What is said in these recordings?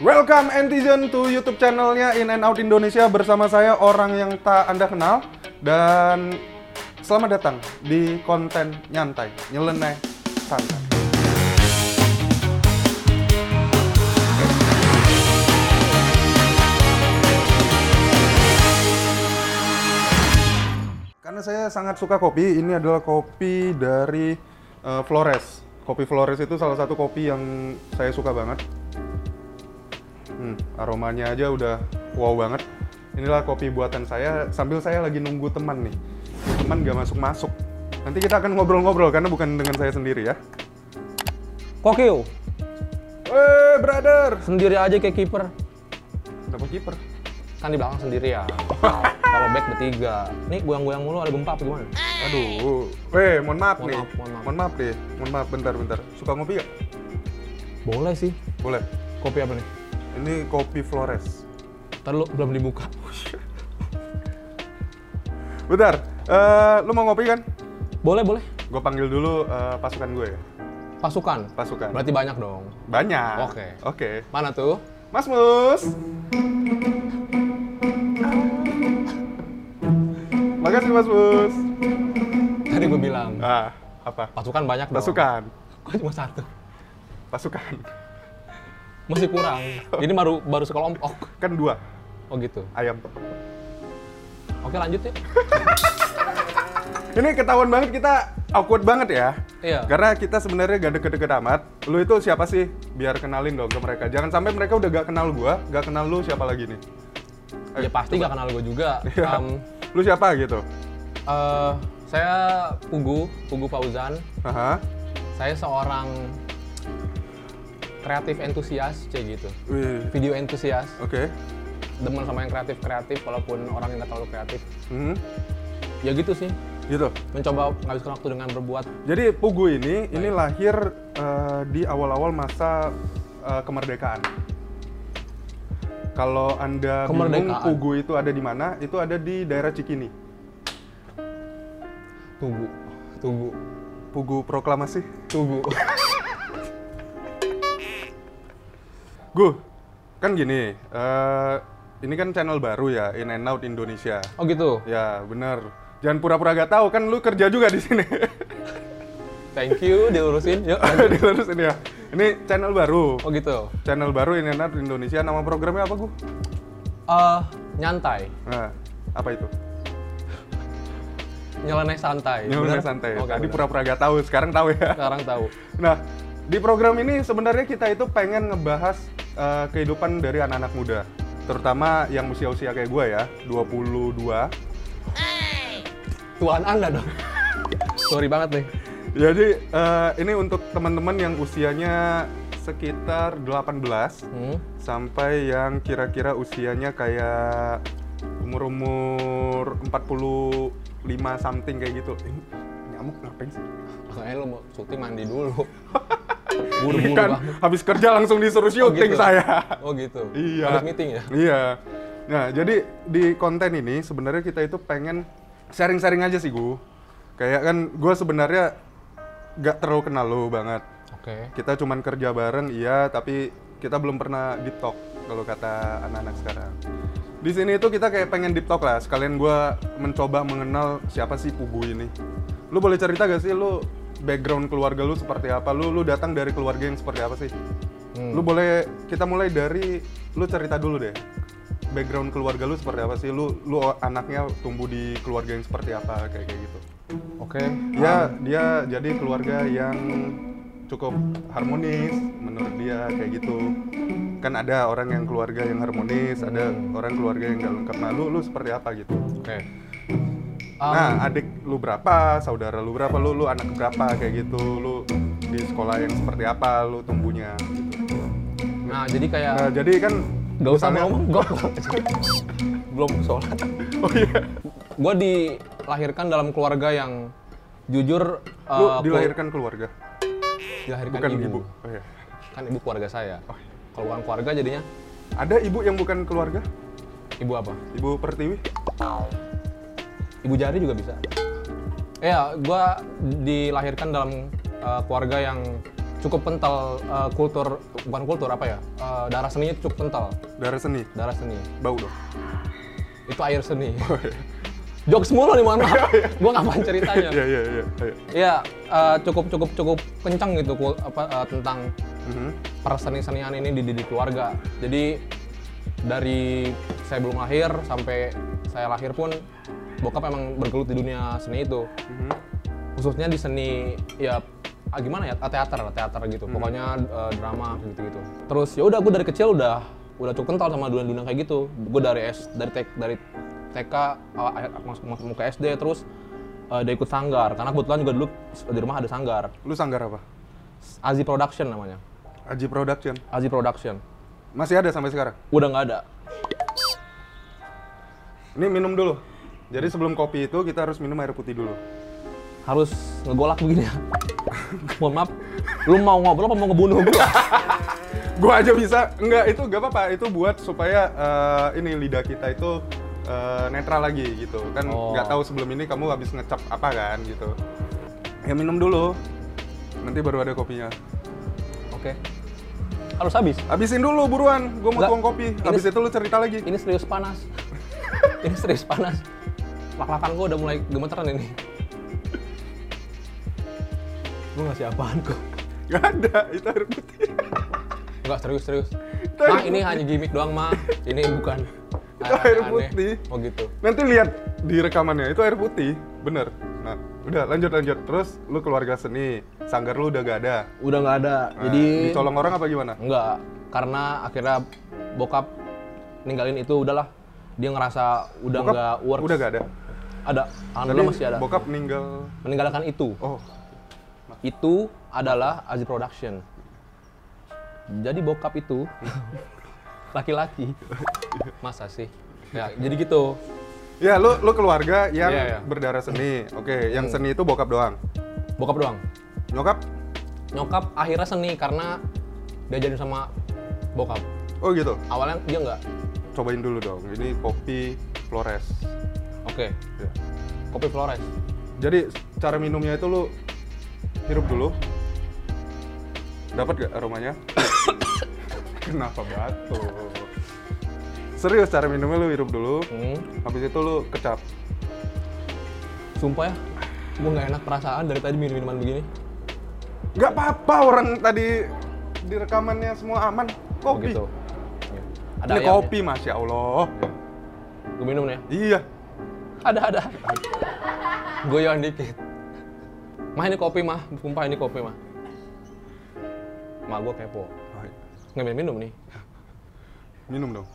Welcome Antizen to YouTube channelnya In and Out Indonesia bersama saya orang yang tak anda kenal dan selamat datang di konten nyantai nyeleneh santai. Karena saya sangat suka kopi, ini adalah kopi dari eh, Flores. Kopi Flores itu salah satu kopi yang saya suka banget. Hmm, aromanya aja udah wow banget. Inilah kopi buatan saya sambil saya lagi nunggu teman nih. Teman gak masuk-masuk. Nanti kita akan ngobrol-ngobrol karena bukan dengan saya sendiri ya. Kokyo, Eh, brother. sendiri aja kayak kiper. Dapat kiper. Kan di belakang sendiri ya. Kalau back bertiga. Nih goyang-goyang mulu ada gempa apa gimana? Aduh. Eh, mohon maaf Mohon nih. maaf, mohon maaf. Mohon maaf deh. Mohon maaf bentar bentar. Suka ngopi gak? Boleh sih. Boleh. Kopi apa nih? Ini kopi Flores. Ntar lu belum dibuka. Bentar. Eh, lu mau ngopi kan? Boleh, boleh. Gue panggil dulu eh, pasukan gue ya. Pasukan. Pasukan. Berarti banyak dong. Banyak. Oke. Oke. Mana tuh? Mas Mus. Makasih Mas Mus. Tadi gue bilang. Ah, apa? Pasukan banyak dong. Pasukan. Kok cuma satu? Pasukan. Masih kurang. Ini baru baru sekelompok. Kan dua Oh gitu. ayam. Oke lanjut ya. Ini ketahuan banget kita awkward banget ya. Iya. Karena kita sebenarnya gak deket-deket amat. Lu itu siapa sih? Biar kenalin dong ke mereka. Jangan sampai mereka udah gak kenal gua, gak kenal lu siapa lagi nih. Ayo, Ya pasti coba. gak kenal gue juga. Iya. Em, Lu siapa gitu? eh, saya Pugu, Pugu Fauzan. Aha. Saya seorang kreatif entusias, kayak gitu. Wih. Video entusias, Oke. demen sama yang kreatif-kreatif walaupun orang yang nggak terlalu kreatif. Hmm. Ya gitu sih, Gitu. mencoba menghabiskan waktu dengan berbuat. Jadi Pugu ini ini lahir eh, di awal-awal masa eh, kemerdekaan. Kalau anda bingung? Pugu itu ada di mana? Itu ada di daerah Cikini. Tugu, tugu, Pugu Proklamasi. tugu. Gu, kan gini. eh, ini kan channel baru ya, In and Out Indonesia. Oh gitu, Ya bener. Jangan pura-pura gak tahu kan lu kerja juga di sini. thank you diurusin. Yuk. lanjut. Dilurusin ya. Ini channel baru. Oh gitu. Channel baru In and Out Indonesia. Nama programnya apa, Gu? Eh, nyantai, Nah, apa itu? nyeleneh santai. Nyeleneh santai. Oke, Tadi pura-pura gak tahu, sekarang tahu ya. Sekarang tahu. Nah, di program ini sebenarnya kita itu pengen ngebahas eh, kehidupan dari anak-anak muda. Terutama yang usia-usia kayak gue ya, 22. Tuan anda dong. Sorry banget nih. Jadi eh, ini untuk teman-teman yang usianya sekitar 18 Hmm. sampai yang kira-kira usianya kayak umur-umur 45 something kayak gitu. Ini nyamuk ngapain sih? Makanya lu mau syuting mandi dulu. Buru-buru kan banget. habis kerja langsung disuruh syuting gitu? saya. Oh gitu. Iya. Habis meeting ya? Iya. Nah, jadi di konten ini sebenarnya kita itu pengen sharing-sharing aja sih, Gu. Kayak kan gue sebenarnya gak terlalu kenal lo banget. Oke. Kita cuman kerja bareng, iya, tapi kita belum pernah deep talk kalau kata anak-anak sekarang. Di sini itu kita kayak pengen deep talk lah. Sekalian gue mencoba mengenal siapa sih Pugu ini. Lu boleh cerita gak sih lu background keluarga lu seperti apa? Lu lu datang dari keluarga yang seperti apa sih? Hmm. Lu boleh kita mulai dari lu cerita dulu deh. Background keluarga lu seperti apa sih? Lu lu anaknya tumbuh di keluarga yang seperti apa kayak kayak gitu. Oke. Ya, dia jadi keluarga yang cukup harmonis menurut dia kayak gitu. Kan ada orang yang keluarga yang harmonis, ada orang keluarga yang gak lengkap. Nah, lu lu seperti apa gitu? Oke. Um, Nah, adik lu berapa, saudara lu berapa, lu lu anak berapa kayak gitu, lu di sekolah yang seperti apa lu tumbuhnya gitu. Nah, jadi kayak Nah, jadi kan Gak usah ngomong, gue belum sholat. Oh iya. Gue dilahirkan dalam keluarga yang jujur Lu uh, dilahirkan keluarga, dilahirkan bukan ibu. ibu. Oh iya. Kan ibu keluarga saya. Oh, iya. Kalau bukan keluarga jadinya Ada ibu yang bukan keluarga? ibu apa? Ibu Pertiwi? Ibu jari juga bisa. Ya, gue dilahirkan dalam uh, keluarga yang cukup kental eh, kultur bukan kultur apa ya eh, darah seninya itu cukup kental Darah seni, darah seni bau dong. itu air seni jokes mulu nih mohon maaf gue ngapain ceritanya Iya iya iya. Ayo. ya eh, cukup cukup cukup kencang gitu kul- apa eh, tentang Mhm. perseni-senian ini di, di keluarga jadi dari saya belum lahir sampai saya lahir pun bokap emang bergelut di dunia seni itu Mhm. khususnya di seni ya ah, gimana ya teater teater gitu Hmm. pokoknya eh, drama gitu gitu terus ya udah gue dari kecil udah udah cukup kental sama dunia-dunia kayak gitu gue dari S dari tek dari TK awal- akhir- masuk masuk ke SD terus eh, udah ikut sanggar karena kebetulan juga dulu di rumah ada sanggar Lu sanggar apa? Azi Production namanya Aji Production. Azi Production Masih ada sampai sekarang? udah nggak ada Ini minum dulu. Jadi sebelum kopi itu kita harus minum air putih dulu. harus ngegolak begini ya mohon maaf lu mau ngobrol apa mau ngebunuh gue Gua aja bisa. Enggak, itu gak apa-apa. Itu buat supaya eh, ini lidah kita itu eh, netral lagi gitu. Kan Oh. nggak tahu sebelum ini kamu habis ngecap apa kan gitu. Ya minum dulu. Nanti baru ada kopinya. oke harus habis Habisin dulu buruan. Gua mau Nggak, tuang kopi. Habis itu lu cerita lagi. ini serius panas ini serius panas lak-lakan gue udah mulai gemeteran ini gue ngasih apaan kok Gak ada, itu air putih. Enggak serius serius mah ini hanya gimmick doang mah ini bukan Itu air putih. oh gitu Nanti lihat di rekamannya, itu air putih. Bener. Nah, udah lanjut lanjut. Terus lu keluarga seni, sanggar lu udah gak ada. udah nggak ada Nah, jadi dicolong orang apa gimana? enggak karena akhirnya bokap ninggalin itu udahlah dia ngerasa udah nggak works Udah gak ada. Ada alhamdulillah masih ada Bokap meninggal. meninggalkan itu Oh, itu adalah Aziz Production. Jadi bokap itu laki-laki. Masa sih? Ya, jadi gitu. ya lu lu keluarga yang Iya, iya. berdarah seni. Oke, yang Hmm. seni itu bokap doang. Bokap doang. Nyokap? Nyokap akhirnya seni karena diajarin sama bokap. Oh gitu. Awalnya dia nggak. Cobain dulu dong. Ini kopi Flores. Oke, Ya. kopi Flores. Jadi cara minumnya itu lu hirup dulu. Dapat gak aromanya? Kenapa batuk? Serius cara minumnya lu hirup dulu. Hmm, Habis itu lu kecap. sumpah ya, gue nggak enak perasaan dari tadi minum minuman begini. Gak apa-apa orang tadi di rekamannya semua aman. Kopi. Begitu. Ya. Ada Ini ayamnya. kopi, masya Allah. Gue minum nih. Iya. Ada ada. Goyang dikit. Mah ini kopi mah, sumpah ini kopi mah. Mah gue kepo. Nggak minum minum nih. Minum dong.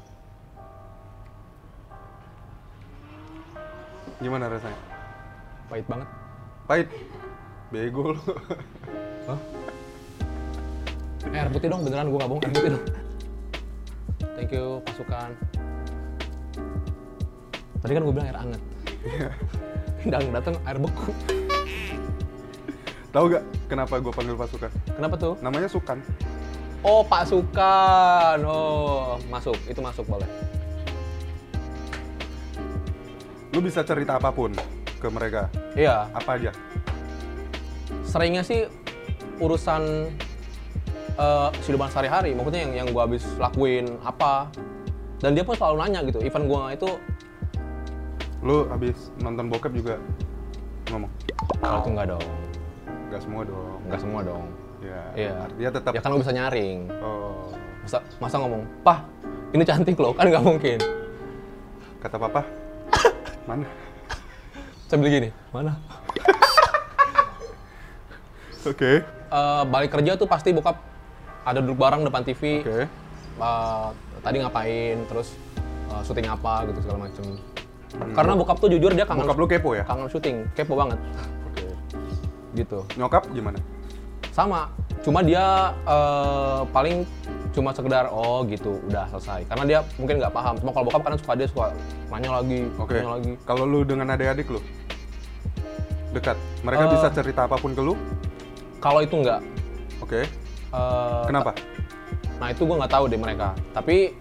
Gimana rasanya? Pahit banget. Pahit. Bego lu. Hah? Eh, air putih dong, beneran gue nggak bohong, air putih dong. Thank you, pasukan. Tadi kan gue bilang air hangat. Dan datang air beku. Tahu gak kenapa gue panggil pasukan? Kenapa tuh? Namanya Sukan. Oh, pasukan. Oh, masuk. Itu masuk boleh. Lu bisa cerita apa pun ke mereka. Iya, Apa aja? seringnya sih urusan eh kehidupan sehari-hari. Maksudnya yang yang gue habis lakuin apa. Dan dia pun selalu nanya gitu. Event gue itu Lu habis nonton bokep juga ngomong? kalau itu nggak dong, Gak semua dong. nggak semua dong. Ya, Iya. artinya tetap. Ya kan lo bisa nyaring. Oh, Masa, masa ngomong, Pah, ini cantik loh, kan nggak mungkin. kata papa. Mana? Sambil gini, mana? Oke. Eh, balik kerja tuh pasti bokap ada duduk bareng depan TV. Oke. eh, tadi ngapain, terus eh, syuting apa gitu segala macem. Karena bokap tuh jujur dia kangen, Bokap lu kepo ya? kangen syuting, kepo banget Oke. gitu. Nyokap gimana? Sama, cuma dia eh, paling cuma sekedar oh gitu, udah selesai. Karena dia mungkin nggak paham. Cuma kalau bokap kadang suka dia suka nanya lagi, Oke. nanya lagi. Kalau lu dengan adik-adik lu dekat, mereka Eh. bisa cerita apa pun ke lu? Kalau itu nggak, Oke. eh, Kenapa? Nah itu gue nggak tahu deh mereka. Tapi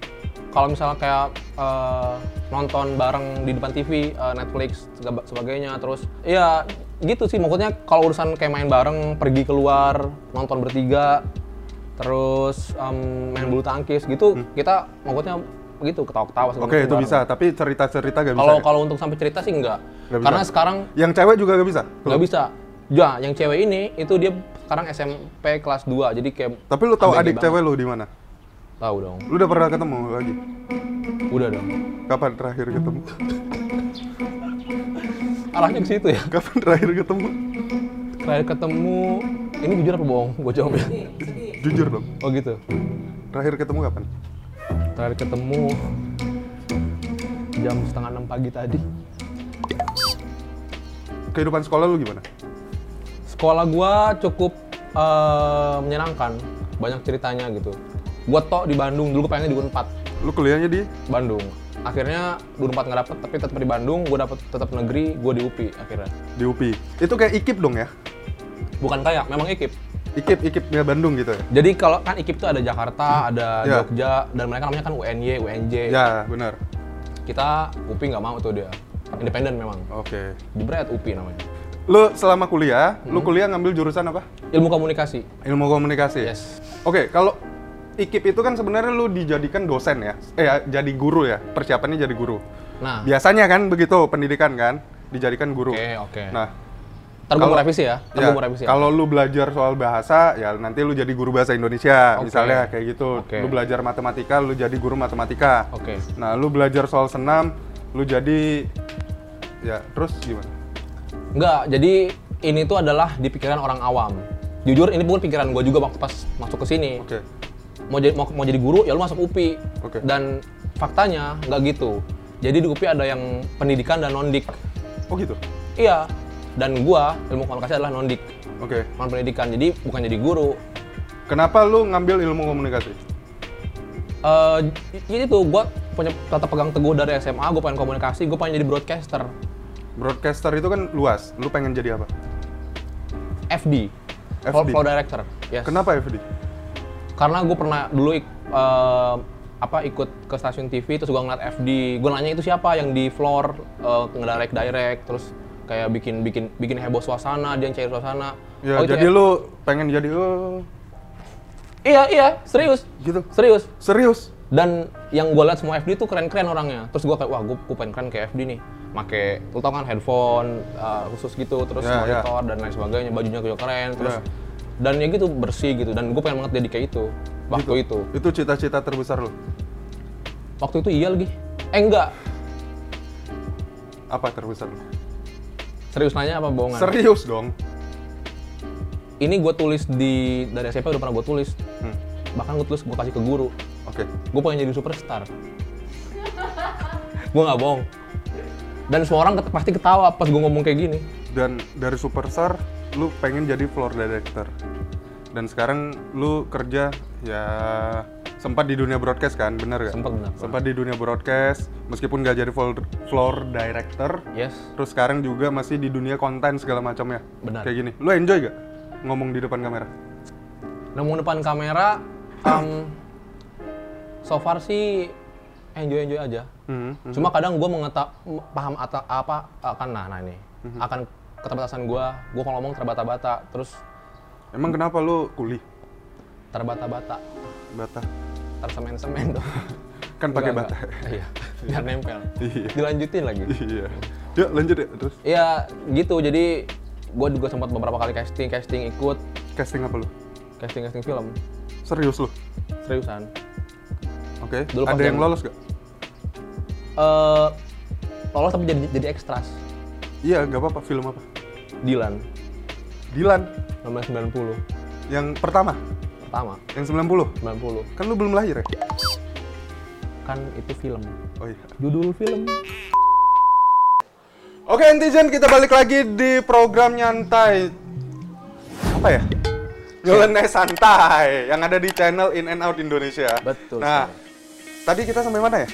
kalau misalnya kayak eh, nonton bareng di depan TV, eh, Netflix, sebagainya, terus ya gitu sih maksudnya kalau urusan kayak main bareng pergi keluar nonton bertiga terus em, main bulu tangkis gitu kita maksudnya gitu ketawa-ketawa Hmm. Oke, itu bisa, tapi cerita-cerita gak bisa. kalau ya? kalau untuk sampai cerita sih enggak Nggak bisa. karena sekarang Yang cewek juga gak bisa? nggak bisa ya yang cewek ini itu dia sekarang SMP kelas 2 jadi kayak Tapi lu tahu adik banget. cewek lu di mana? Tahu dong Lu udah pernah ketemu lagi? udah dong Kapan terakhir ketemu? arahnya ke situ ya Kapan terakhir ketemu? terakhir ketemu ini jujur apa bohong gue jawab ya Jujur dong. oh gitu Terakhir ketemu kapan? terakhir ketemu jam setengah enam pagi tadi Kehidupan sekolah lu gimana? sekolah gua cukup eh, menyenangkan banyak ceritanya gitu gua tok di Bandung dulu gua pengen di Unpad Lu kuliahnya di Bandung akhirnya di Unpad nggak dapet tapi tetap di Bandung gua dapet tetap negeri gua di UPI akhirnya di UPI. Itu kayak IKIP dong ya? bukan kayak memang ikip IKIP, IKIP ya Bandung gitu ya? jadi kalau kan ikip tuh ada Jakarta ada Ya. Jogja dan mereka namanya kan UNY UNJ Ya, benar. kita UPI nggak mau tuh dia independen memang Oke. jebret UPI namanya Lu selama kuliah, lu Hmm. kuliah ngambil jurusan apa? ilmu komunikasi Ilmu komunikasi. yes Oke, kalau IKIP itu kan sebenarnya lu dijadikan dosen ya? Eh, ya, jadi guru ya? Persiapannya jadi guru. nah Biasanya kan begitu pendidikan kan? Dijadikan guru. oke oke Nah, ntar gua mau kalau- revisi ya ntar ya, revisi ya kalau lu belajar soal bahasa, ya nanti lu jadi guru bahasa Indonesia, Oke. misalnya kayak gitu. Oke. Lu belajar matematika, lu jadi guru matematika. oke Nah, lu belajar soal senam, lu jadi ya terus gimana? Enggak, jadi ini tuh adalah di pikiran orang awam. Jujur ini bukan pikiran gue juga waktu pas masuk ke sini. Oke. Mau jadi mau, mau jadi guru ya lu masuk UPI. Oke. Dan faktanya nggak gitu. Jadi di UPI ada yang pendidikan dan nondik. Oh gitu. Iya. Dan gua ilmu komunikasi adalah nondik, Oke. non pendidikan. Jadi bukan jadi guru. Kenapa lu ngambil ilmu komunikasi? Eh jadi tuh gua punya tetap pegang teguh dari SMA, gue pengen komunikasi, gue pengen jadi broadcaster. Broadcaster itu kan luas. Lu pengen jadi apa? FD. Flow, FD. flow director. Yes. Kenapa FD? Karena gue pernah dulu ik- eh, apa ikut ke stasiun TV terus gue ngeliat FD gue nanya itu siapa? Yang di floor eh, ngedirect direct terus kayak bikin bikin bikin heboh suasana dia yang cair suasana. Ya, Oh, jadi F- lu pengen jadi oh. Iya iya. Serius. Gitu. serius. Serius? dan yang gue liat semua FD tuh keren-keren orangnya. Terus gue kayak wah gue pengen keren kayak FD nih. Make lu tau kan headphone eh, khusus gitu terus Ya, ya. monitor dan lain sebagainya bajunya juga keren terus Ya. Dan ya gitu bersih gitu dan gue pengen banget jadi kayak itu waktu itu Itu cita-cita terbesar lu. Waktu itu iya lagi. Eh enggak. Apa terbesar lu? Serius nanya apa bohongan? Serius dong. Ini gue tulis di dari SMP udah pernah gue tulis. Hmm. Bahkan gue tulis gue kasih ke guru. Oke. Gue pengen jadi superstar. gue nggak bohong. Dan semua orang ket- pasti ketawa pas gue ngomong kayak gini. Dan dari superstar lu pengen jadi floor director. Dan sekarang lu kerja ya sempat di dunia broadcast kan, bener gak? Sempat benar. Sempat di dunia broadcast, meskipun gak jadi floor, floor director, Yes. terus sekarang juga masih di dunia konten segala macamnya. Benar. Kayak gini. Lu enjoy gak ngomong di depan kamera? Ngomong depan kamera, em, so far sih enjoy enjoy aja. Hmm, hmm. Cuma kadang gue mengeta paham ata, apa akan nah, nah ini akan keterbatasan gue. Gue kalau ngomong terbata-bata, terus Emang kenapa lu kuli? terbata-bata, Bata. tersemen-semen dong. Kan pakai bata. Iya, biar nempel. Iya. Dilanjutin lagi. Iya. Ya lanjut ya terus. Iya, gitu. Jadi gue juga sempat beberapa kali casting, casting ikut, Casting apa lu? casting casting film. Serius lu? Seriusan. Oke. Dulu pas Ada yang lolos gak? Eh lolos tapi jadi jadi ekstras. Iya, gak apa-apa. Film apa? Dilan, Dilan. 1990. Yang pertama. Pertama, Yang 90. 90. Kan lu belum lahir ya? Kan itu film. Oh iya. Judul film. Oke, netizen kita balik lagi di program nyantai. Apa ya? Nyeleneh santai yang ada di channel In and Out Indonesia. Betul Nah, tadi kita sampai mana ya?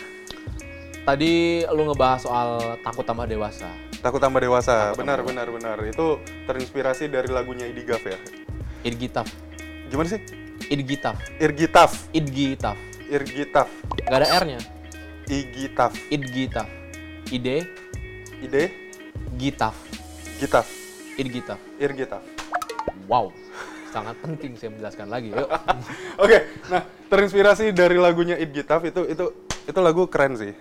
Tadi lu ngebahas soal takut tambah dewasa. Takut tambah dewasa. Benar, benar, benar. Itu terinspirasi dari lagunya Idigaf ya. Idgitaf. Gimana sih? Idgitaf. Irgitaf. Idgitaf. Irgitaf. Gak ada R-nya. Igitaf. Idgitaf. Ide, Ide, gitaf. gitaf. Irgita. Irgita. Wow. Sangat penting saya menjelaskan lagi. Yuk. Oke, nah terinspirasi dari lagunya It Gitaf itu itu itu lagu keren sih.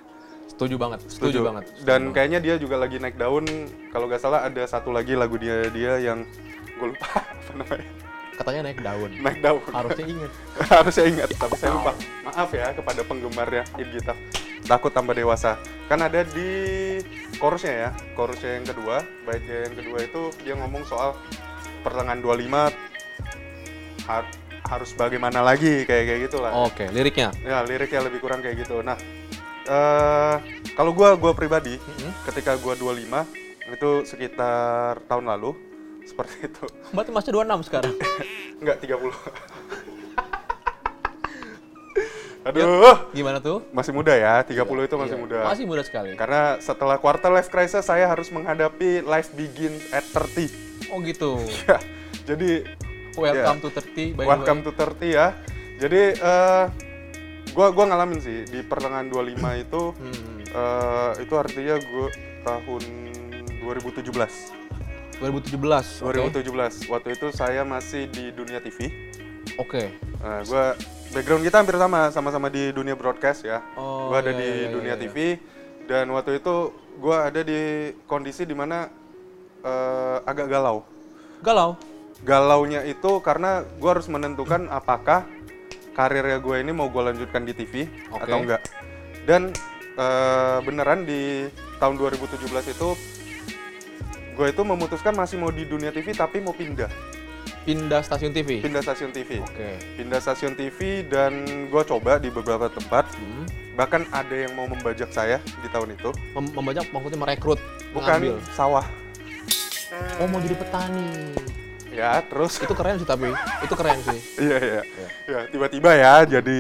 Setuju banget. Setuju, banget. Setuju Dan banget. kayaknya dia juga lagi naik daun. Kalau nggak salah ada satu lagi lagu dia dia yang gue lupa apa namanya. katanya naik daun. Naik daun. Harusnya inget. Harusnya ingat, tapi saya lupa. Maaf ya kepada penggemarnya It Gitaf. Takut tambah dewasa. Kan ada di chorusnya ya, chorusnya yang kedua, baitnya yang kedua itu dia ngomong soal pertengahan 25 har- harus bagaimana lagi kayak kayak gitulah. Oke, liriknya. Ya, liriknya lebih kurang kayak gitu. Nah, eh kalau gua gua pribadi Mhm. ketika gua 25 itu sekitar tahun lalu seperti itu. Berarti masih 26 sekarang. Enggak 30. Aduh, Gimana tuh? masih muda ya, 30 itu masih Iya, muda. Masih muda sekali. Karena setelah quarter life crisis saya harus menghadapi life begin at 30. Oh gitu. Ya, Jadi Welcome Ya. to 30 by welcome to 30 ya. Jadi eh gua gua ngalamin sih di pertengahan 25 itu Hmm. eh, itu artinya gua tahun 2017. 2017. oke. 2017. Waktu itu saya masih di dunia TV. Oke. Nah, gua background kita hampir sama, sama-sama di dunia broadcast ya. Oh, gua ada iya, di iya, iya, dunia iya. TV dan waktu itu gua ada di kondisi di mana eh, agak galau. Galau. Galaunya itu karena gua harus menentukan apakah karirnya gue ini mau gue lanjutkan di TV Oke. atau enggak. Dan eh, beneran di tahun 2017 itu gue itu memutuskan masih mau di dunia TV tapi mau pindah, Pindah stasiun TV. pindah stasiun TV. Oke. pindah stasiun TV dan gue coba di beberapa tempat Hmm. bahkan ada yang mau membajak saya di tahun itu Mem- membajak maksudnya merekrut. bukan mengambil. sawah Oh mau jadi petani. Ya terus Itu keren sih tapi. Itu keren sih. iya iya ya tiba-tiba ya jadi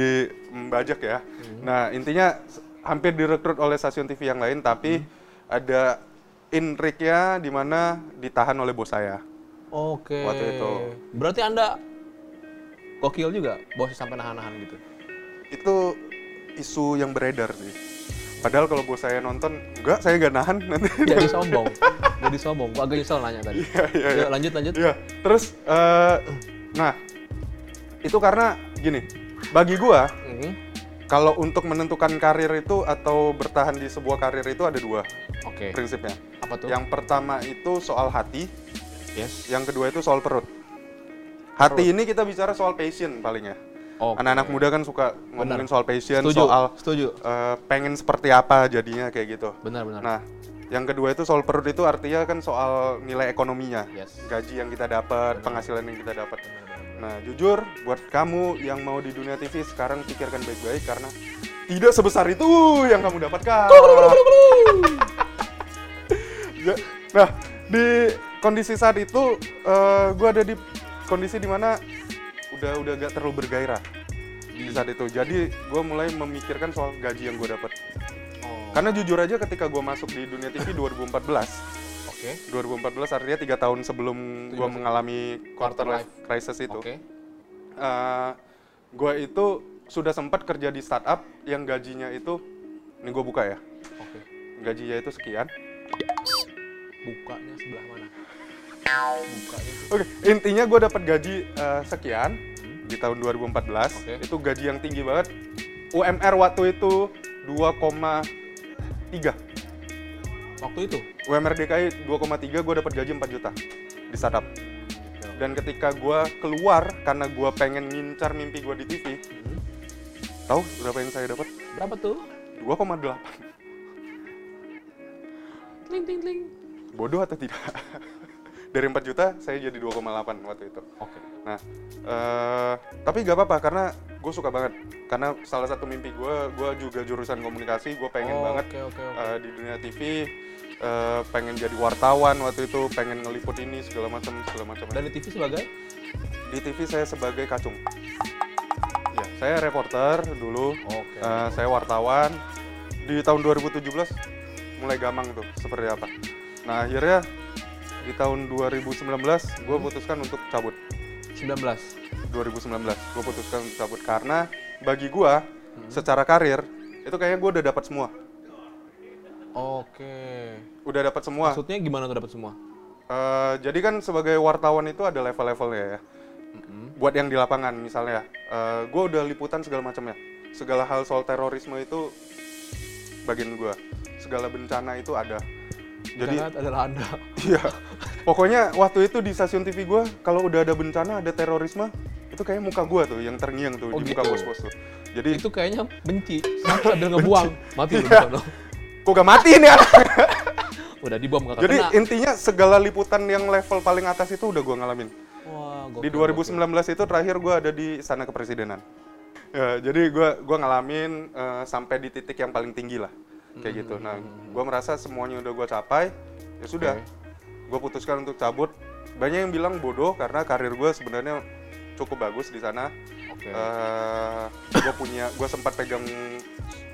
membajak ya nah intinya hampir direkrut oleh stasiun TV yang lain tapi ada intriknya di mana ditahan oleh bos saya Oke. Waktu itu. Berarti Anda gokil juga, bosnya sampai nahan-nahan gitu. itu isu yang beredar sih padahal kalau bos saya nonton enggak saya nggak nahan nanti Jadi sombong. Jadi sombong. Gua agak nyesel nanya tadi. Iya, iya, iya. lanjut lanjut. Iya, terus eh, nah itu karena gini, bagi gua Mhm. kalau untuk menentukan karir itu atau bertahan di sebuah karir itu ada dua Oke. prinsipnya. Apa tuh? Yang pertama itu soal hati, yes. yang kedua itu soal perut. Hati ini kita bicara soal passion paling ya. Oke. Anak-anak muda kan suka ngomongin soal passion, Setuju. soal Setuju. eh, pengen seperti apa jadinya kayak gitu. Benar benar. Nah, yang kedua itu soal perut itu artinya kan soal nilai ekonominya. Yes. Gaji yang kita dapat, penghasilan yang kita dapat. Benar, benar. Nah, jujur buat kamu yang mau di dunia TV sekarang pikirkan baik-baik karena tidak sebesar itu yang kamu dapatkan. Ya, nah, di kondisi saat itu gue ada di kondisi di mana udah udah gak terlalu bergairah di saat itu. Jadi gue mulai memikirkan soal gaji yang gue dapat. Oh. Karena jujur aja ketika gue masuk di dunia TV 2014, Oke. 2014 artinya tiga tahun sebelum gue mengalami quarter life crisis itu, Oke. gue itu sudah sempat kerja di startup yang gajinya itu, ini gue buka ya, Oke. gajinya itu sekian. Bukanya sebelah mana? Oke, intinya gue dapat gaji eh, sekian di tahun 2014. Oke. Itu gaji yang tinggi banget. UMR waktu itu 2,3. Waktu itu. UMR DKI 2,3 gue dapat gaji 4 juta di startup. Dan ketika gue keluar karena gue pengen ngincar mimpi gue di TV, Hmm. tahu berapa yang saya dapat? Berapa tuh? 2,8. Tling ting ting. Bodoh atau tidak? Dari 4 juta saya jadi 2,8 waktu itu. Oke. Nah, eh, tapi gak apa-apa karena gue suka banget. Karena salah satu mimpi gue, gue juga jurusan komunikasi, gue pengen Oh, banget Oke oke oke. eh, di dunia TV, eh, pengen jadi wartawan waktu itu, pengen ngeliput ini segala macam segala macam. Dan di TV sebagai? Di TV saya sebagai kacung. Ya, saya reporter dulu, Oke. eh, saya wartawan. Di tahun 2017 mulai gamang tuh seperti apa. Nah akhirnya di tahun 2019 gue putuskan untuk cabut. 19. 2019 gue putuskan untuk cabut karena bagi gue secara karir itu kayaknya gue udah dapat semua Oke. udah dapat semua Maksudnya gimana tuh dapat semua? Eh, jadi kan sebagai wartawan itu ada level-levelnya ya. Buat yang di lapangan misalnya, eh gue udah liputan segala macamnya. Segala hal soal terorisme itu bagian gue. Segala bencana itu ada. Jadi Jangan adalah anda. iya. Pokoknya waktu itu di stasiun TV gue, kalau udah ada bencana, ada terorisme, itu kayak muka gue tuh yang terngiang tuh Oh, di muka gitu. bos-bos tuh. Jadi itu kayaknya benci sambil ngebuang mati lu di Iya. sono. kok gak mati nih anak? udah dibom gak Jadi kena intinya segala liputan yang level paling atas itu udah gue ngalamin. wah Di gokil, 2019 itu terakhir gue ada di istana kepresidenan. Ya, jadi gue gua ngalamin eh, sampai di titik yang paling tinggi lah, kayak gitu. Nah, gue merasa semuanya udah gue capai, ya sudah. Gue putuskan untuk cabut. Banyak yang bilang bodoh karena karir gue sebenarnya cukup bagus di sana. Oke. gue punya, gue sempat pegang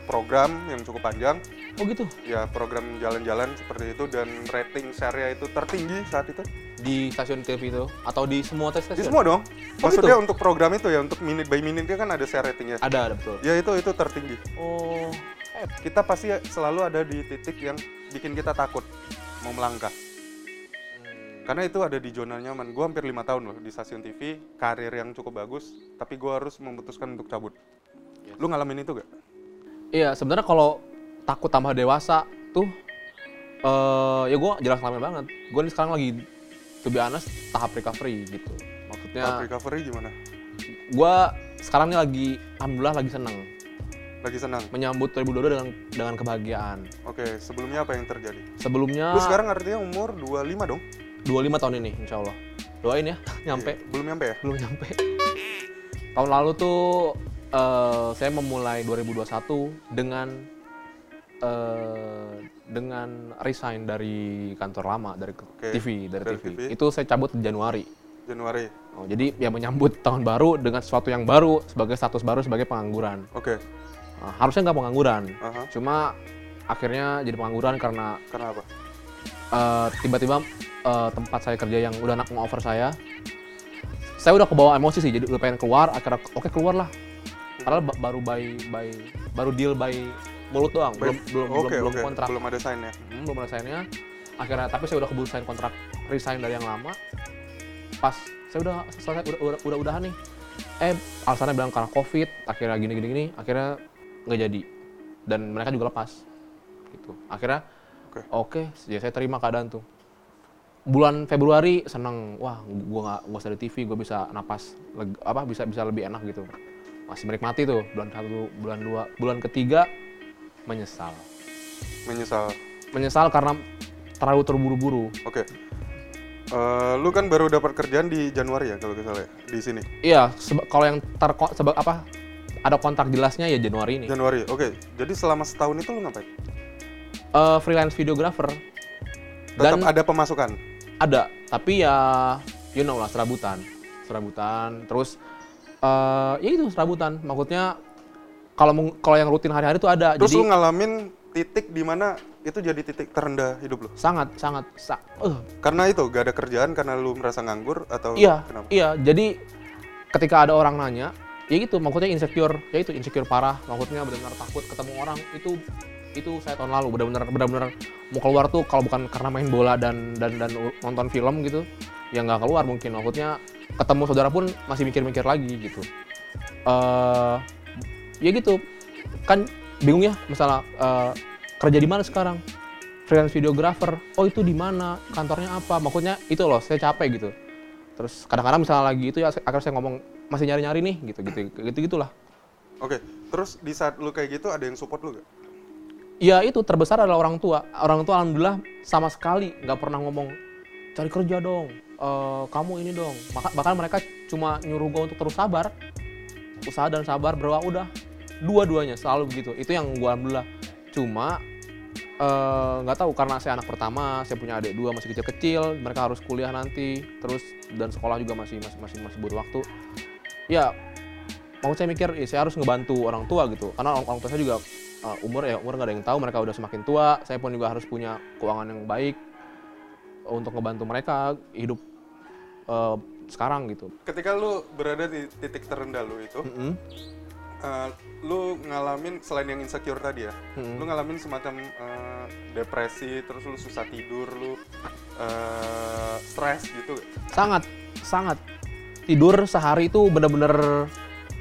program yang cukup panjang, oh gitu ya program jalan-jalan seperti itu dan rating share itu tertinggi saat itu. di stasiun TV itu atau di semua tes Di stasiun semua dong. Oh, Maksudnya gitu? untuk program itu ya untuk minute by minute kan ada share ratingnya. ada ada betul Ya itu itu tertinggi. oh eh Kita pasti selalu ada di titik yang bikin kita takut mau melangkah. Karena itu ada di zona nyaman. Gue hampir lima tahun loh di stasiun TV, karir yang cukup bagus, tapi gue harus memutuskan untuk cabut. Lu ngalamin itu gak? iya sebenarnya kalau takut tambah dewasa tuh eh ya gue jelas ngalamin banget gue nih sekarang lagi to be honest tahap recovery gitu maksudnya Tahap recovery gimana? gue sekarang nih lagi alhamdulillah lagi seneng Lagi senang. menyambut 2022 dengan dengan kebahagiaan Oke, sebelumnya apa yang terjadi? sebelumnya Lu sekarang artinya umur 25 dong? 25 tahun ini insya Allah doain ya nyampe Belum nyampe ya? belum nyampe tahun lalu tuh eh, saya memulai 2021 dengan eh, dengan resign dari kantor lama dari Oke, TV dari, dari TV. TV. itu saya cabut di Januari Januari. oh, jadi ya menyambut tahun baru dengan sesuatu yang baru sebagai status baru sebagai pengangguran Oke. Nah, harusnya nggak pengangguran. Aha. cuma akhirnya jadi pengangguran karena Karena apa? eh, tiba-tiba eh, tempat saya kerja yang udah nak offer saya saya udah kebawa emosi sih. Jadi udah pengen keluar akhirnya oke keluar lah padahal ba- baru by by baru deal by mulut doang. Belum belum Oke, belum, oke. kontrak. Belum ada sign ya? Hmm, belum ada sign-nya. Akhirnya tapi saya udah keburu sign kontrak resign dari yang lama. Pas saya udah selesai udah udah, udah udahan nih. Eh alasannya bilang karena covid akhirnya gini gini gini. Akhirnya nggak jadi dan mereka juga lepas gitu akhirnya Oke. oke ya saya terima keadaan tuh bulan Februari seneng wah gua nggak usah di TV gua bisa napas leg- apa bisa bisa lebih enak gitu masih menikmati tuh bulan satu bulan dua bulan ketiga menyesal Menyesal. menyesal karena terlalu terburu-buru. Oke. Eh, lu kan baru dapat kerjaan di Januari ya kalau nggak salah ya di sini. Iya, kalau yang ter sebab apa ada kontrak jelasnya ya Januari ini. Januari. Oke. Jadi selama setahun itu lu ngapain? Eh, freelance videographer Tetap dan ada pemasukan. ada, tapi ya you know lah serabutan, serabutan. Terus eh ya itu serabutan. Maksudnya kalau kalau yang rutin hari-hari itu ada. Terus lu jadi ngalamin titik di mana itu jadi titik terendah hidup lu. sangat sangat sa- eh, Karena itu gak ada kerjaan karena lu merasa nganggur atau Iya, kenapa? iya. Jadi ketika ada orang nanya, ya gitu, maksudnya insecure, ya itu insecure parah. Maksudnya benar-benar takut ketemu orang. Itu itu saya tahun lalu benar-benar benar-benar mau keluar tuh kalau bukan karena main bola dan dan dan nonton film gitu, ya nggak keluar mungkin. Maksudnya ketemu saudara pun masih mikir-mikir lagi gitu. eh ya gitu, kan bingung ya masalah eh, kerja di mana sekarang freelance videographer oh itu di mana kantornya apa maksudnya itu loh saya capek gitu terus kadang-kadang misalnya lagi itu ya akhirnya saya ngomong masih nyari-nyari nih gitu gitu gitu gitulah. Oke. Terus di saat lu kayak gitu ada yang support lu gak? ya itu terbesar adalah orang tua. Orang tua alhamdulillah sama sekali nggak pernah ngomong cari kerja dong Eh, kamu ini dong. Maka, bahkan mereka cuma nyuruh gue untuk terus sabar usaha dan sabar berdoa udah. Dua-duanya selalu begitu. Itu yang gue alhamdulillah. Cuma eh, nggak tahu karena saya anak pertama saya punya adik dua masih kecil-kecil mereka harus kuliah nanti terus dan sekolah juga masih masih masih, masih butuh waktu ya mau saya mikir ya, saya harus ngebantu orang tua gitu. Karena orang, orang tua saya juga uh, umur ya umur nggak ada yang tahu mereka udah semakin tua. Saya pun juga harus punya keuangan yang baik untuk ngebantu mereka hidup uh, sekarang gitu. Ketika lu berada di titik terendah lu itu, Mm-mm. eh, lu ngalamin selain yang insecure tadi ya, Mm-mm. lu ngalamin semacam eh, depresi, terus lu susah tidur, lu eh, stres gitu? Sangat sangat tidur sehari itu bener-bener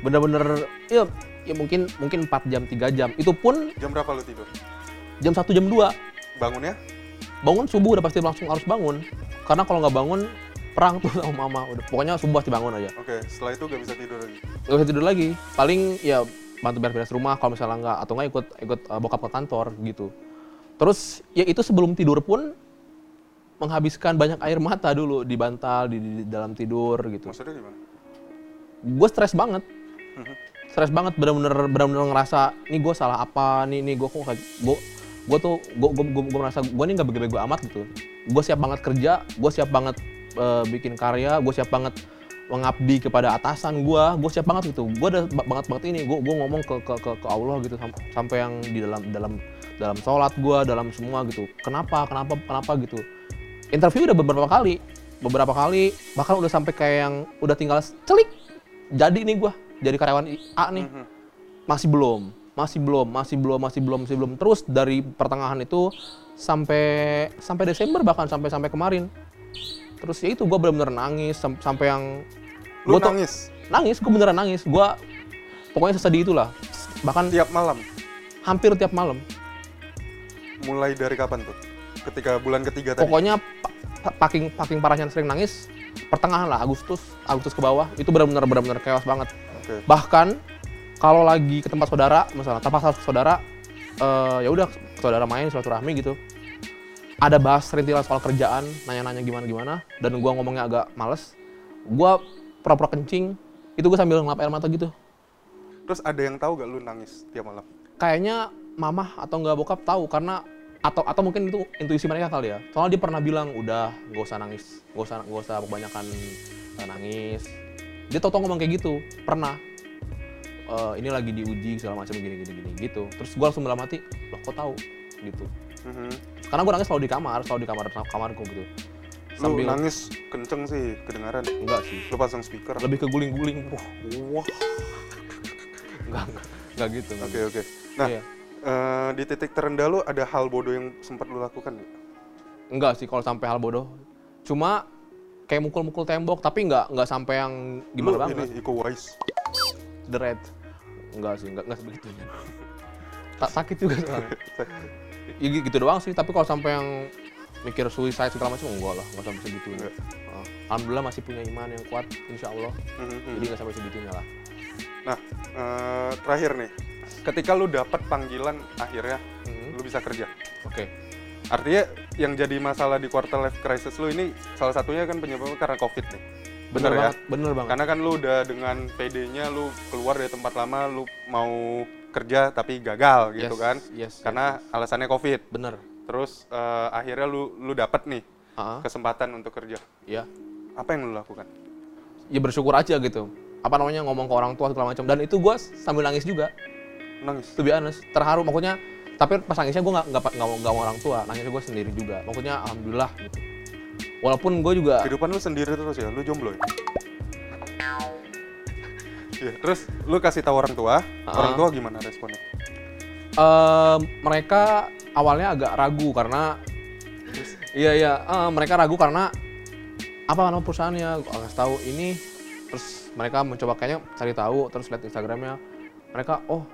bener-bener ya ya mungkin mungkin 4 jam 3 jam. Itu pun jam berapa lu tidur? jam 1 jam 2 bangunnya bangun subuh udah pasti langsung harus bangun. Karena kalau nggak bangun perang tuh sama mama. Udah pokoknya subuh pasti bangun aja. Oke setelah itu gak bisa tidur lagi? Nggak bisa tidur lagi. Paling ya bantu beres-beres rumah kalau misalnya nggak atau nggak ikut ikut uh, bokap ke kantor gitu. Terus ya itu sebelum tidur pun menghabiskan banyak air mata dulu di bantal di, di dalam tidur gitu. Maksudnya gimana? Gue stres banget. Mhm. stres banget bener-bener bener-bener ngerasa nih gue salah apa? Nih nih gue kok gue gue tuh gue gue gue gue merasa gue nih nggak bego-bego amat gitu. Gue siap banget kerja gue siap banget eh, bikin karya gue siap banget mengabdi kepada atasan gue gue siap banget gitu. Gue udah ba- banget banget ini gue gue ngomong ke ke ke, ke Allah gitu sam- sampai yang di dalam dalam dalam sholat gue dalam semua gitu. Kenapa kenapa kenapa gitu interview udah beberapa kali beberapa kali bahkan udah sampai kayak yang udah tinggal celik jadi nih gua jadi karyawan A nih. Mhm. masih belum masih belum masih belum masih belum masih belum. Terus dari pertengahan itu sampai sampai Desember bahkan sampai sampai kemarin. Terus ya itu gua bener-bener nangis sam- sampai yang tuh- nangis? Nangis gua beneran nangis. Gua pokoknya sesedih itulah. Bahkan tiap malam? Hampir tiap malam. Mulai dari kapan tuh ketika bulan ketiga tadi. Pokoknya pa- pa- paking paking parahnya sering nangis pertengahan lah Agustus Agustus ke bawah itu benar-benar benar-benar chaos banget. Oke. Bahkan kalau lagi ke tempat saudara misalnya tempat saudara eh, ya udah saudara main silaturahmi gitu. Ada bahas serintilan soal kerjaan nanya-nanya gimana gimana dan gua ngomongnya agak males. Gua pura-pura kencing itu gua sambil ngelap air mata gitu. Terus ada yang tahu gak lu nangis tiap malam? Kayaknya mamah atau nggak bokap tahu karena atau atau mungkin itu intuisi mereka kali ya. Soalnya dia pernah bilang udah gak usah nangis gak usah gak usah kebanyakan eh, nangis. Dia tau ngomong kayak gitu pernah. Eh, ini lagi diuji segala macam gini gini gini gitu. Terus gue langsung dalam hati loh kok tahu gitu. Mhm. karena gue nangis selalu di kamar selalu di kamar kamarku gitu. Lu nangis kenceng sih kedengaran. Enggak sih. Lu pasang speaker. Lebih ke guling-guling. Wah. Wah. Enggak enggak. Enggak gitu enggak oke gitu. oke. Nah Iya. Eh, di titik terendah lu ada hal bodoh yang sempat lu lakukan nggak? Enggak sih kalau sampai hal bodoh. Cuma kayak mukul-mukul tembok tapi enggak enggak sampai yang gimana lu banget. ini Iko Wise The red. Enggak sih, enggak enggak sebegitunya. Tak sakit juga soalnya. Ya gitu doang sih, tapi kalau sampai yang mikir suicide segala macam enggak lah, enggak sampai segitunya. Ah, Alhamdulillah masih punya iman yang kuat, insya Allah. Mhm. Jadi enggak sampai segitunya lah. nah eh, terakhir nih ketika lu dapat panggilan akhirnya Mhm. lu bisa kerja Oke. artinya yang jadi masalah di quarter life crisis lu ini salah satunya kan penyebabnya karena covid nih Bener, Bener ya? banget, bener banget. Karena kan lu udah dengan PD-nya lu keluar dari tempat lama, lu mau kerja tapi gagal gitu Yes, kan. Yes. Karena alasannya Covid. bener. Terus eh, akhirnya lu lu dapat nih Ah, kesempatan untuk kerja. ya. Apa yang lu lakukan? Ya bersyukur aja gitu. Apa namanya ngomong ke orang tua segala macam dan itu gua sambil nangis juga. Nangis. to be honest terharu. Maksudnya tapi pas nangisnya gue nggak nggak nggak mau nggak orang tua. Nangisnya gue sendiri juga. Maksudnya alhamdulillah gitu. Walaupun gue juga Kehidupan lu sendiri terus ya, lu jomblo ya? Iya, terus lu kasih tahu orang tua, Ah. orang tua gimana responnya? eh, mereka awalnya agak ragu karena iya iya. Eh, mereka ragu karena apa nama perusahaannya? Gue kasih tahu. Ini terus mereka mencoba kayaknya cari tahu terus lihat instagramnya. Mereka oh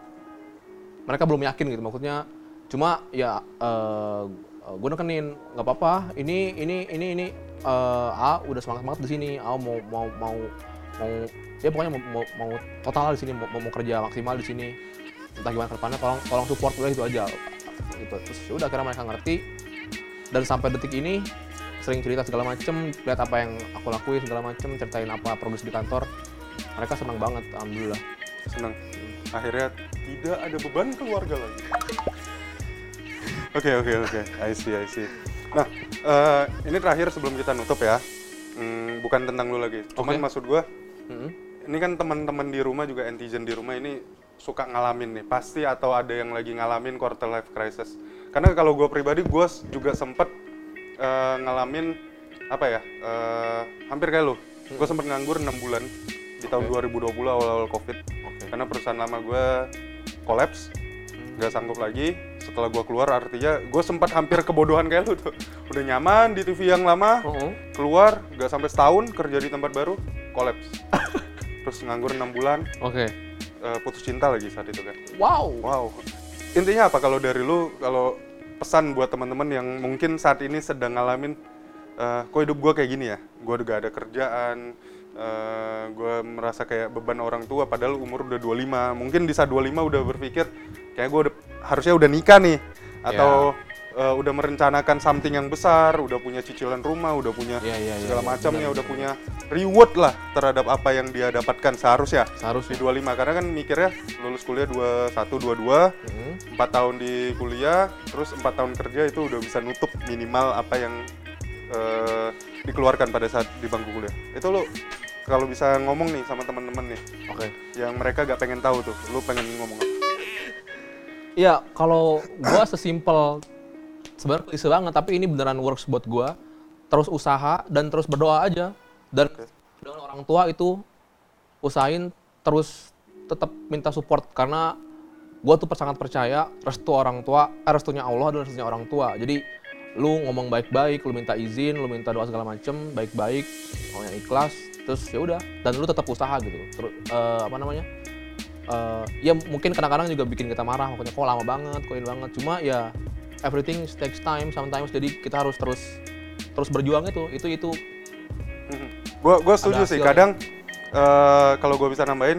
mereka belum yakin gitu maksudnya cuma ya uh, gue nekenin nggak apa-apa ini ini ini ini eh, A udah semangat banget di sini A mau mau mau mau ya pokoknya mau, mau, mau total di sini mau, mau kerja maksimal di sini entah gimana ke depannya tolong tolong support udah itu aja. Gitu terus ya udah akhirnya mereka ngerti. Dan sampai detik ini sering cerita segala macem lihat apa yang aku lakuin segala macem ceritain apa produksi di kantor mereka senang banget alhamdulillah. Senang. Akhirnya tidak ada beban keluarga lagi. Oke oke oke, I see I see. Nah, eh, ini terakhir sebelum kita nutup ya. Hmm, bukan tentang lu lagi. Cuman Oke. maksud gua, Mm-mm. ini kan teman-teman di rumah juga netizen di rumah ini suka ngalamin nih pasti atau ada yang lagi ngalamin quarter life crisis karena kalau gue pribadi gue juga sempet eh, ngalamin apa ya eh, hampir kayak lo gue sempet nganggur enam bulan di tahun 2020 awal-awal covid karena perusahaan lama gue kolaps nggak sanggup lagi. Setelah gua keluar artinya gue sempat hampir kebodohan kayak lu tuh. Udah nyaman di TV yang lama Oh, oh. keluar nggak sampai setahun kerja di tempat baru kolaps. Terus nganggur enam bulan. Oke. eh, putus cinta lagi saat itu kan. Wow. wow. Intinya apa kalau dari lu kalau pesan buat teman-teman yang mungkin saat ini sedang ngalamin eh, kok hidup gue kayak gini ya? Gue udah gak ada kerjaan gue merasa kayak beban orang tua padahal umur udah 25 mungkin di saat 25 udah berpikir kayak gue udah, harusnya udah nikah nih. Atau eh, udah merencanakan something yang besar udah punya cicilan rumah udah punya Iya, iya, iya, segala iya, macamnya udah punya reward lah terhadap apa yang dia dapatkan seharusnya di Seharusnya. 25 karena kan mikirnya lulus kuliah 21 22 Hmm. empat tahun di kuliah terus empat tahun kerja itu udah bisa nutup minimal apa yang eh, dikeluarkan pada saat di bangku kuliah itu lo kalau bisa ngomong nih sama teman-teman nih Oke. yang mereka gak pengen tahu tuh lu pengen ngomong apa? Iya, kalau gua sesimpel sebenarnya klise banget, tapi ini beneran works buat gua. Terus usaha dan terus berdoa aja. Dan dengan orang tua itu usahain terus tetap minta support karena gua tuh sangat percaya restu orang tua, eh, restunya Allah dan restunya orang tua. Jadi lu ngomong baik-baik, lu minta izin, lu minta doa segala macem, baik-baik, mau yang ikhlas, terus ya udah. Dan lu tetap usaha gitu. Terus eh, apa namanya? eh, ya mungkin kadang-kadang juga bikin kita marah makanya kok lama banget kok ini banget cuma ya everything takes time sometimes jadi kita harus terus terus berjuang itu itu itu gue gue setuju sih kadang eh, kalau gue bisa nambahin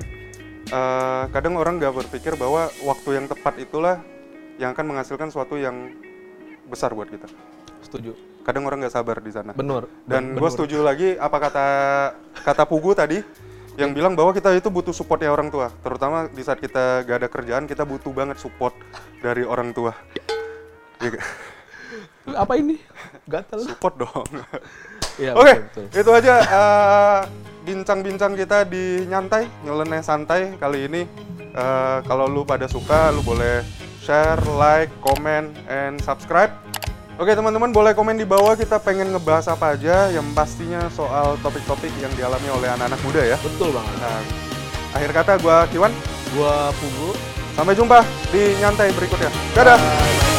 eh, kadang orang gak berpikir bahwa waktu yang tepat itulah yang akan menghasilkan sesuatu yang besar buat kita setuju kadang orang nggak sabar di sana benar Dan gue setuju lagi apa kata kata Pugu tadi yang bilang bahwa kita itu butuh supportnya orang tua, terutama di saat kita gak ada kerjaan kita butuh banget support dari orang tua. Gak? apa ini gatel support dong. Iya, Oke, betul, betul. itu aja eh, bincang-bincang kita di nyantai, nyeleneh santai kali ini. Eh, kalau lu pada suka, lu boleh share, like, comment, and subscribe. Oke teman-teman boleh komen di bawah kita pengen ngebahas apa aja yang pastinya soal topik-topik yang dialami oleh anak-anak muda ya. betul banget Nah, akhir kata gua Kiwan, gua Pugu sampai jumpa di nyantai berikutnya. Dadah. Bye.